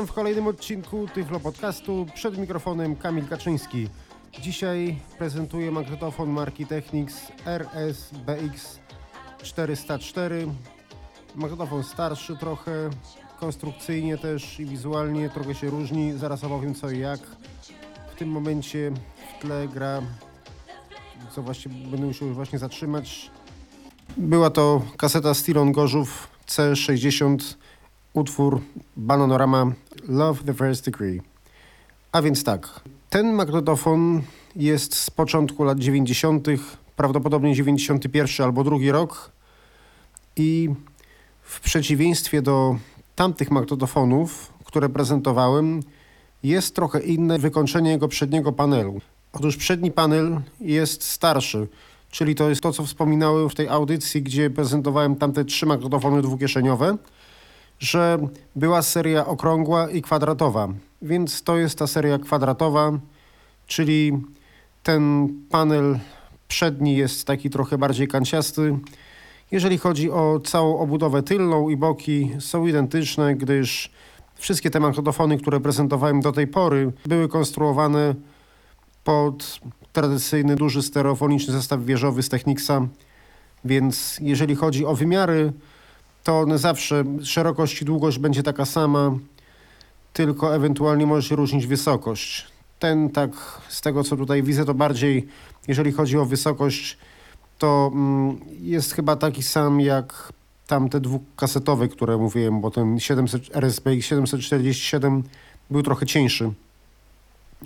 Witam w kolejnym odcinku Tyflo Podcastu. Przed mikrofonem Kamil Kaczyński. Dzisiaj prezentuję magnetofon marki Technics RS-BX 404. Magnetofon starszy trochę, konstrukcyjnie też i wizualnie trochę się różni. Zaraz opowiem co i jak. W tym momencie w tle gra, co właśnie będę musiał właśnie zatrzymać. Była to kaseta Stilon Gorzów C60 utwór Bananorama Love the First Degree. A więc tak, ten magnetofon jest z początku lat 90., prawdopodobnie 91 albo drugi rok i w przeciwieństwie do tamtych magnetofonów, które prezentowałem, jest trochę inne wykończenie jego przedniego panelu. Otóż przedni panel jest starszy, czyli to jest to, co wspominałem w tej audycji, gdzie prezentowałem tamte trzy magnetofony dwukieszeniowe, że była seria okrągła i kwadratowa, więc to jest ta seria kwadratowa, czyli ten panel przedni jest taki trochę bardziej kanciasty. Jeżeli chodzi o całą obudowę tylną i boki są identyczne, gdyż wszystkie te magnetofony, które prezentowałem do tej pory były konstruowane pod tradycyjny duży stereofoniczny zestaw wieżowy z Technicsa, więc jeżeli chodzi o wymiary, to one zawsze szerokość i długość będzie taka sama, tylko ewentualnie może się różnić wysokość. Ten tak z tego co tutaj widzę to bardziej, jeżeli chodzi o wysokość, to mm, jest chyba taki sam jak tamte dwukasetowe, które mówiłem, bo ten 700, RSPX 747 był trochę cieńszy.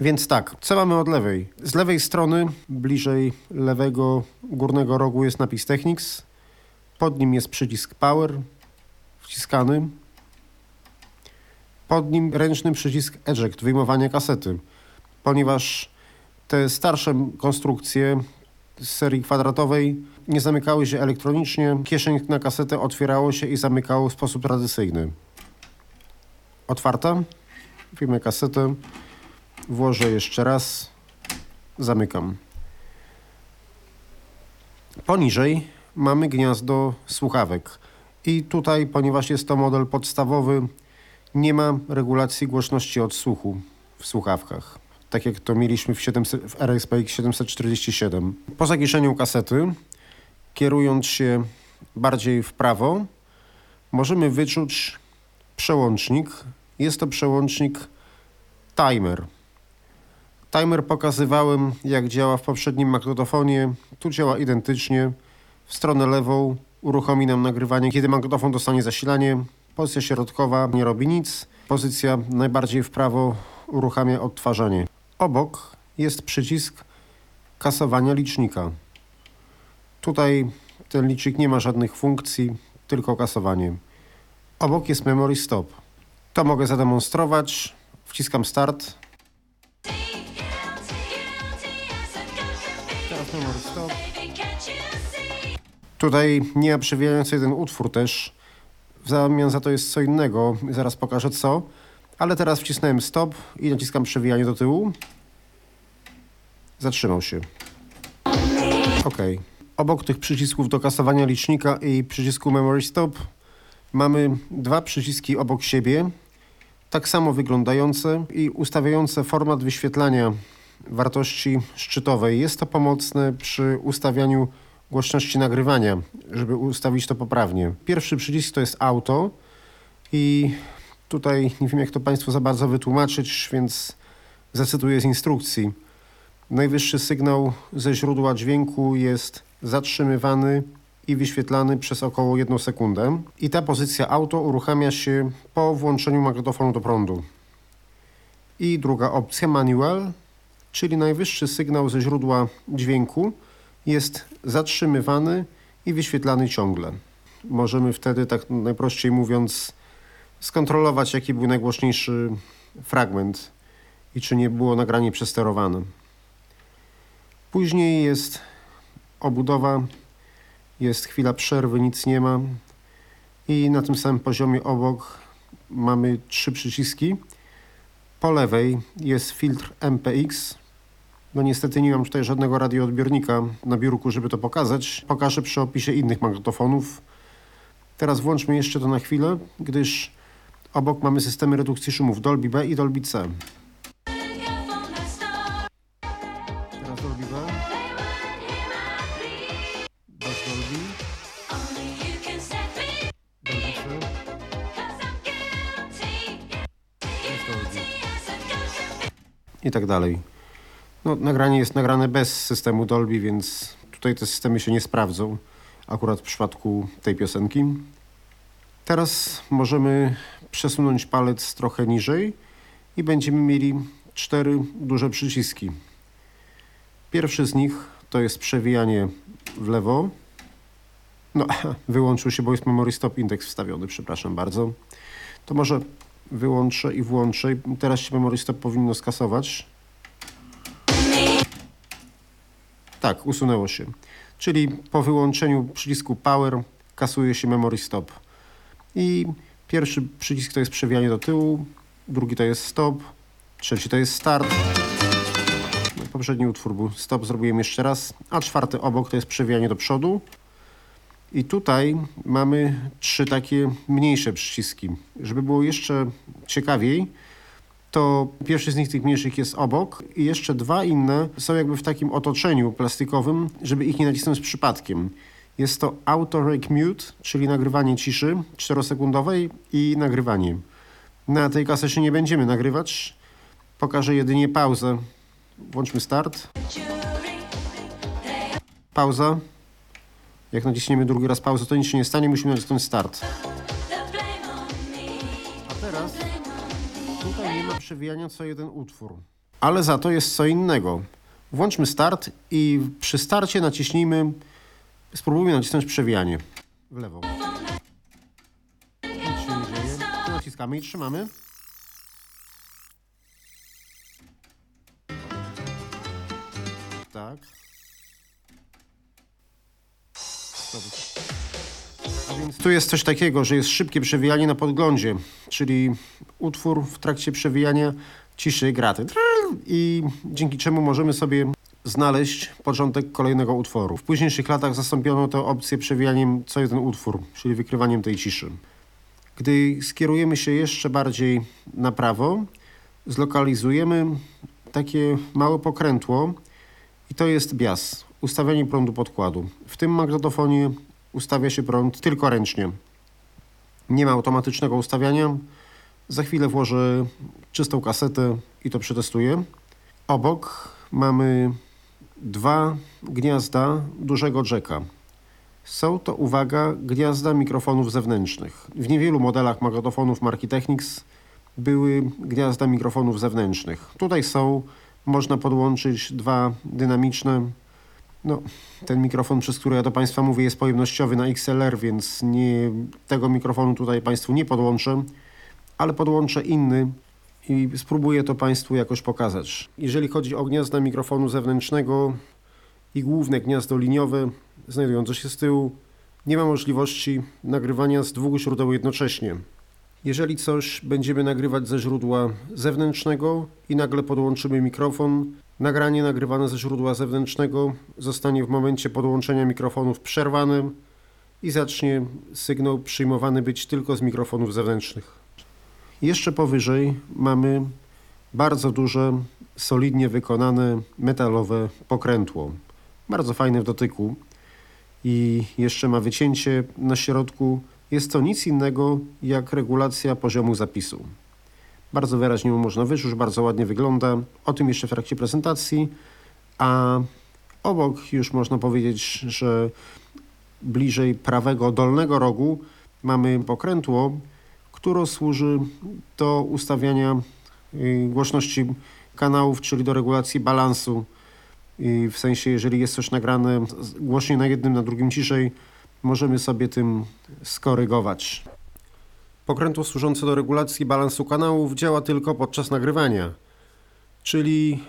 Więc tak, co mamy od lewej? Z lewej strony, bliżej lewego górnego rogu jest napis Technics, pod nim jest przycisk Power wciskany. Pod nim ręczny przycisk Eject, wyjmowanie kasety. Ponieważ te starsze konstrukcje z serii kwadratowej nie zamykały się elektronicznie, kieszeń na kasetę otwierało się i zamykało w sposób tradycyjny. Otwarta. Wyjmę kasetę. Włożę jeszcze raz. Zamykam. Poniżej mamy gniazdo słuchawek. I tutaj, ponieważ jest to model podstawowy, nie ma regulacji głośności odsłuchu w słuchawkach. Tak jak to mieliśmy w, 700, w RSPX 747. Po zakieszeniu kasety, kierując się bardziej w prawo, możemy wyczuć przełącznik. Jest to przełącznik timer. Timer pokazywałem, jak działa w poprzednim magnetofonie. Tu działa identycznie w stronę lewą uruchomi nam nagrywanie, kiedy magnetofon dostanie zasilanie. Pozycja środkowa nie robi nic. Pozycja najbardziej w prawo uruchamia odtwarzanie. Obok jest przycisk kasowania licznika. Tutaj ten licznik nie ma żadnych funkcji, tylko kasowanie. Obok jest memory stop. To mogę zademonstrować. Wciskam start. Teraz memory stop. Tutaj nie ma przewijający jeden utwór też. W zamian za to jest co innego. Zaraz pokażę co. Ale teraz wcisnąłem stop i naciskam przewijanie do tyłu. Zatrzymał się. OK. Obok tych przycisków do kasowania licznika i przycisku Memory Stop mamy dwa przyciski obok siebie, tak samo wyglądające i ustawiające format wyświetlania wartości szczytowej. Jest to pomocne przy ustawianiu głośności nagrywania, żeby ustawić to poprawnie. Pierwszy przycisk to jest auto i tutaj nie wiem jak to Państwu za bardzo wytłumaczyć, więc zacytuję z instrukcji. Najwyższy sygnał ze źródła dźwięku jest zatrzymywany i wyświetlany przez około 1 sekundę. I ta pozycja auto uruchamia się po włączeniu magnetofonu do prądu. I druga opcja manual, czyli najwyższy sygnał ze źródła dźwięku jest zatrzymywany i wyświetlany ciągle. Możemy wtedy, tak najprościej mówiąc, skontrolować, jaki był najgłośniejszy fragment i czy nie było nagranie przesterowane. Później jest obudowa, jest chwila przerwy, nic nie ma i na tym samym poziomie obok mamy trzy przyciski. Po lewej jest filtr MPX. No niestety nie mam tutaj żadnego radioodbiornika na biurku, żeby to pokazać. Pokażę przy opisie innych magnetofonów. Teraz włączmy jeszcze to na chwilę, gdyż obok mamy systemy redukcji szumów Dolby B i Dolby C. Teraz Dolby B. Bez Dolby. I tak dalej. No, nagranie jest nagrane bez systemu Dolby, więc tutaj te systemy się nie sprawdzą. Akurat w przypadku tej piosenki. Teraz możemy przesunąć palec trochę niżej i będziemy mieli cztery duże przyciski. Pierwszy z nich to jest przewijanie w lewo. No, wyłączył się, bo jest memory stop index wstawiony, przepraszam bardzo. To może wyłączę i włączę. Teraz się memory stop powinno skasować. Tak, usunęło się. Czyli po wyłączeniu przycisku power kasuje się memory stop. I pierwszy przycisk to jest przewijanie do tyłu, drugi to jest stop, trzeci to jest start. No, poprzedni utwór był stop, zrobiłem jeszcze raz, a czwarty obok to jest przewijanie do przodu. I tutaj mamy trzy takie mniejsze przyciski. Żeby było jeszcze ciekawiej, to pierwszy z nich tych mniejszych jest obok i jeszcze dwa inne są jakby w takim otoczeniu plastikowym, żeby ich nie nacisnąć przypadkiem. Jest to Auto Rake Mute, czyli nagrywanie ciszy 4-sekundowej i nagrywanie. Na tej kasecie nie będziemy nagrywać. Pokażę jedynie pauzę. Włączmy start. Pauza. Jak naciśniemy drugi raz pauzę, to nic się nie stanie, musimy nacisnąć start. Ma przewijania co jeden utwór. Ale za to jest co innego. Włączmy start i przy starcie naciśnijmy, spróbujmy nacisnąć przewijanie w lewo. Tu naciskamy i trzymamy. Tu jest coś takiego, że jest szybkie przewijanie na podglądzie, czyli utwór w trakcie przewijania ciszy graty. I dzięki czemu możemy sobie znaleźć początek kolejnego utworu. W późniejszych latach zastąpiono tę opcję przewijaniem co jeden utwór, czyli wykrywaniem tej ciszy. Gdy skierujemy się jeszcze bardziej na prawo, zlokalizujemy takie małe pokrętło i to jest bias, ustawianie prądu podkładu. W tym magnetofonie ustawia się prąd tylko ręcznie. Nie ma automatycznego ustawiania. Za chwilę włożę czystą kasetę i to przetestuję. Obok mamy dwa gniazda dużego jacka. Są to, uwaga, gniazda mikrofonów zewnętrznych. W niewielu modelach magnetofonów marki Technics były gniazda mikrofonów zewnętrznych. Tutaj są, można podłączyć dwa dynamiczne. No, ten mikrofon, przez który ja do Państwa mówię, jest pojemnościowy na XLR, więc nie, tego mikrofonu tutaj Państwu nie podłączę, ale podłączę inny i spróbuję to Państwu jakoś pokazać. Jeżeli chodzi o gniazda mikrofonu zewnętrznego i główne gniazdo liniowe znajdujące się z tyłu, nie ma możliwości nagrywania z dwóch źródeł jednocześnie. Jeżeli coś będziemy nagrywać ze źródła zewnętrznego i nagle podłączymy mikrofon, nagranie nagrywane ze źródła zewnętrznego zostanie w momencie podłączenia mikrofonów przerwane i zacznie sygnał przyjmowany być tylko z mikrofonów zewnętrznych. Jeszcze powyżej mamy bardzo duże, solidnie wykonane metalowe pokrętło. Bardzo fajne w dotyku i jeszcze ma wycięcie na środku. Jest to nic innego jak regulacja poziomu zapisu. Bardzo wyraźnie mu można wyczuć, bardzo ładnie wygląda. O tym jeszcze w trakcie prezentacji. A obok już można powiedzieć, że bliżej prawego dolnego rogu mamy pokrętło, które służy do ustawiania y, głośności kanałów, czyli do regulacji balansu. I w sensie, jeżeli jest coś nagrane głośniej na jednym, na drugim ciszej, możemy sobie tym skorygować. Pokrętło służące do regulacji balansu kanałów działa tylko podczas nagrywania. Czyli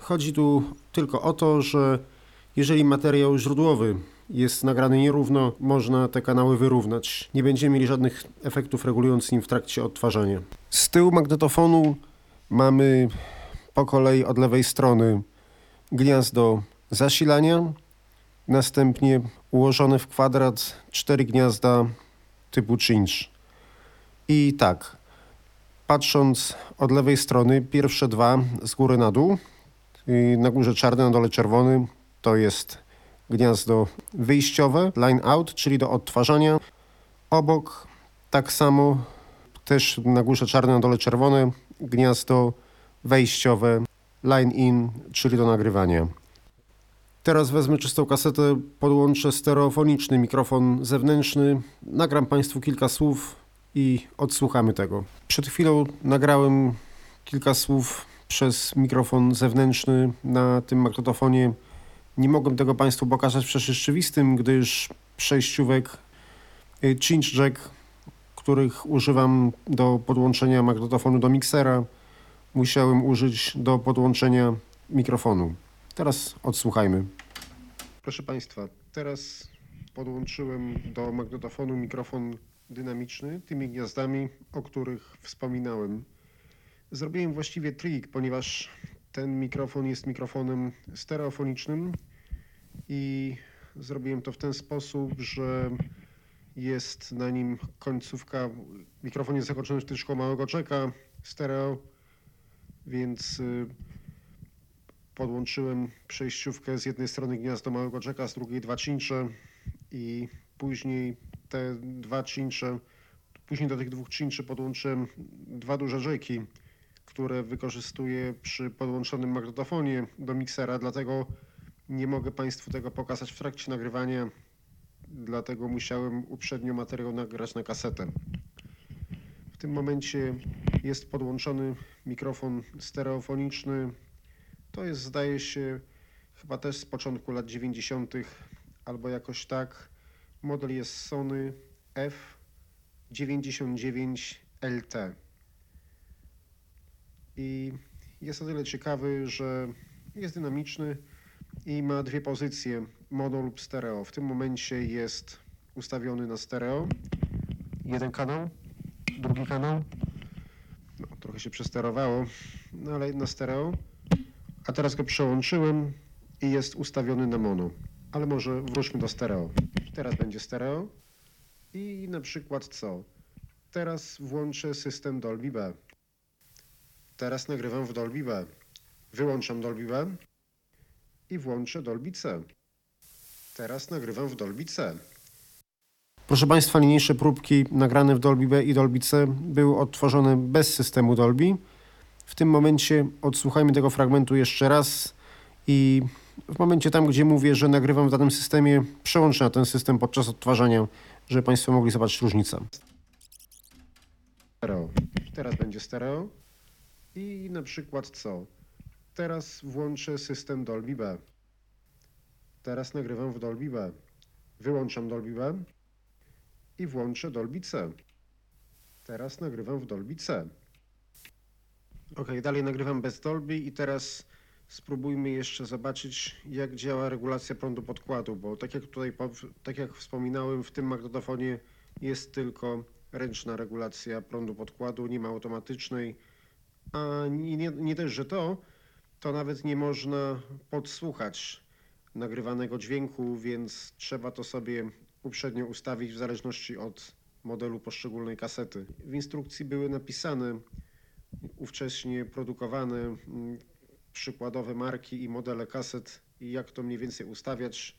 chodzi tu tylko o to, że jeżeli materiał źródłowy jest nagrany nierówno, można te kanały wyrównać. Nie będziemy mieli żadnych efektów regulujących im w trakcie odtwarzania. Z tyłu magnetofonu mamy po kolei od lewej strony gniazdo zasilania, następnie ułożone w kwadrat cztery gniazda typu cinch. I tak, patrząc od lewej strony, pierwsze dwa z góry na dół, na górze czarny, na dole czerwony, to jest gniazdo wyjściowe, line out, czyli do odtwarzania. Obok tak samo, też na górze czarne, na dole czerwone, gniazdo wejściowe, line in, czyli do nagrywania. Teraz wezmę czystą kasetę, podłączę stereofoniczny mikrofon zewnętrzny, nagram Państwu kilka słów i odsłuchamy tego. Przed chwilą nagrałem kilka słów przez mikrofon zewnętrzny na tym magnetofonie. Nie mogłem tego Państwu pokazać w rzeczywistym, gdyż przejściówek y, cinch jack, których używam do podłączenia magnetofonu do miksera, musiałem użyć do podłączenia mikrofonu. Teraz odsłuchajmy. Proszę Państwa, teraz podłączyłem do magnetofonu mikrofon dynamiczny tymi gniazdami, o których wspominałem. Zrobiłem właściwie trik, ponieważ ten mikrofon jest mikrofonem stereofonicznym i zrobiłem to w ten sposób, że jest na nim końcówka, mikrofon jest zakończony wtyczką małego czeka stereo, więc y, podłączyłem przejściówkę z jednej strony gniazdo małego czeka, z drugiej dwa cincze i później te dwa cincze, później do tych dwóch cinczy podłączyłem dwa duże rzeki, które wykorzystuję przy podłączonym magnetofonie do miksera, dlatego nie mogę Państwu tego pokazać w trakcie nagrywania, dlatego musiałem uprzednio materiał nagrać na kasetę. W tym momencie jest podłączony mikrofon stereofoniczny. To jest, zdaje się, chyba też z początku lat 90. albo jakoś tak. Model jest Sony F99LT. I jest o tyle ciekawy, że jest dynamiczny i ma dwie pozycje, mono lub stereo. W tym momencie jest ustawiony na stereo. Jeden kanał, drugi kanał. No, trochę się przesterowało, no ale na stereo. A teraz go przełączyłem i jest ustawiony na mono. Ale może wróćmy do stereo. Teraz będzie stereo. I na przykład co? Teraz włączę system Dolby B. Teraz nagrywam w Dolby B. Wyłączam Dolby B i włączę Dolby C. Teraz nagrywam w Dolby C. Proszę Państwa, niniejsze próbki nagrane w Dolby B i Dolby C były odtworzone bez systemu Dolby. W tym momencie odsłuchajmy tego fragmentu jeszcze raz i w momencie tam, gdzie mówię, że nagrywam w danym systemie, przełączę na ten system podczas odtwarzania, żeby Państwo mogli zobaczyć różnicę. Stereo. Teraz będzie stereo. I na przykład co? Teraz włączę system Dolby B. Teraz nagrywam w Dolby B. Wyłączam Dolby B i włączę Dolby C. Teraz nagrywam w Dolby C. Ok, dalej nagrywam bez Dolby i teraz spróbujmy jeszcze zobaczyć, jak działa regulacja prądu podkładu, bo tak jak tutaj, tak jak wspominałem, w tym magnetofonie jest tylko ręczna regulacja prądu podkładu, nie ma automatycznej, a nie, nie, nie też, że to, to nawet nie można podsłuchać nagrywanego dźwięku, więc trzeba to sobie uprzednio ustawić w zależności od modelu poszczególnej kasety. W instrukcji były napisane ówcześnie produkowane przykładowe marki i modele kaset i jak to mniej więcej ustawiać.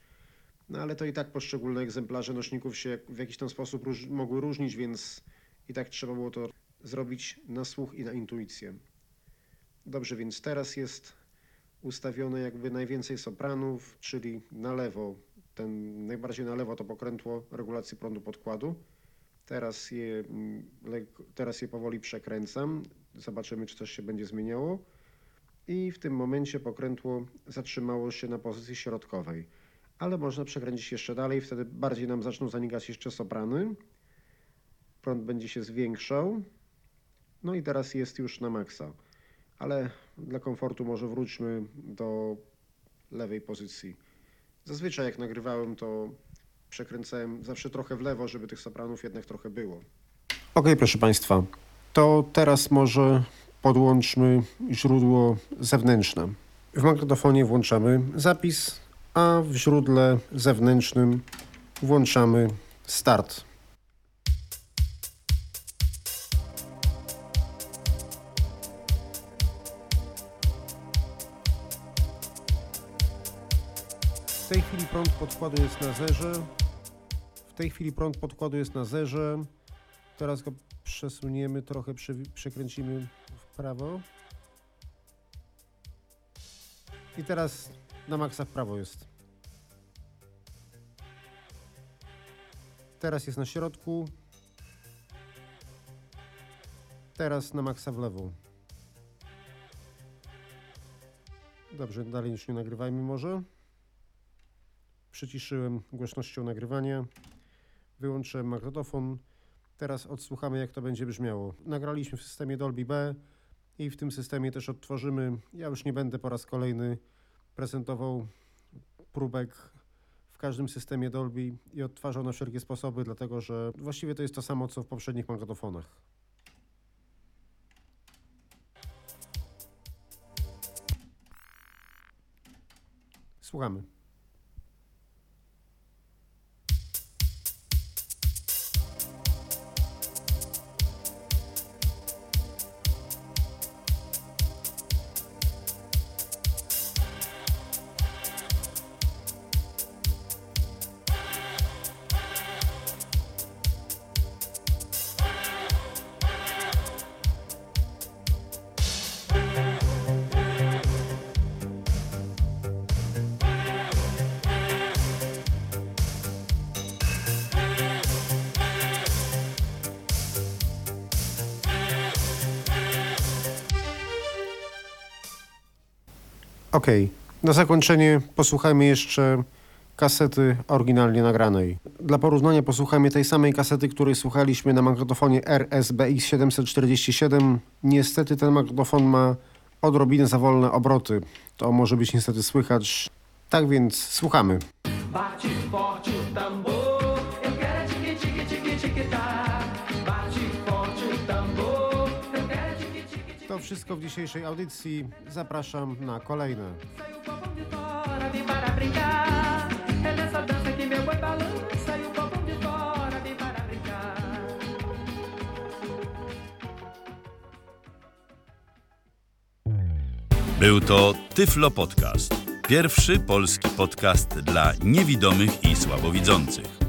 No ale to i tak poszczególne egzemplarze nośników się w jakiś tam sposób róż mogły różnić, więc i tak trzeba było to zrobić na słuch i na intuicję. Dobrze, więc teraz jest ustawione jakby najwięcej sopranów, czyli na lewo, ten najbardziej na lewo to pokrętło regulacji prądu podkładu. Teraz je, mm, teraz je powoli przekręcam. Zobaczymy, czy coś się będzie zmieniało. I w tym momencie pokrętło zatrzymało się na pozycji środkowej. Ale można przekręcić jeszcze dalej, wtedy bardziej nam zaczną zanikać jeszcze soprany. Prąd będzie się zwiększał. No i teraz jest już na maksa. ale dla komfortu może wróćmy do lewej pozycji. Zazwyczaj jak nagrywałem, to przekręcałem zawsze trochę w lewo, żeby tych sopranów jednak trochę było. Ok, proszę Państwa, to teraz może podłączmy źródło zewnętrzne. W magnetofonie włączamy zapis, a w źródle zewnętrznym włączamy start. W tej chwili prąd podkładu jest na zerze. W tej chwili prąd podkładu jest na zerze. Teraz go przesuniemy trochę, prze- przekręcimy prawo. I teraz na maksa w prawo jest. Teraz jest na środku. Teraz na maksa w lewo. Dobrze, dalej już nie nagrywajmy może. Przyciszyłem głośnością nagrywania. Wyłączyłem magnetofon. Teraz odsłuchamy, jak to będzie brzmiało. Nagraliśmy w systemie Dolby B i w tym systemie też odtworzymy. Ja już nie będę po raz kolejny prezentował próbek w każdym systemie Dolby i odtwarzał na wszelkie sposoby, dlatego że właściwie to jest to samo, co w poprzednich magnetofonach. Słuchamy. Okej, na zakończenie posłuchajmy jeszcze kasety oryginalnie nagranej. Dla porównania posłuchajmy tej samej kasety, której słuchaliśmy na magnetofonie RSBX 747. Niestety ten magnetofon ma odrobinę za wolne obroty. To może być niestety słychać. Tak więc słuchamy. Wszystko w dzisiejszej audycji. Zapraszam na kolejne. Był to Tyflo Podcast. Pierwszy polski podcast dla niewidomych i słabowidzących.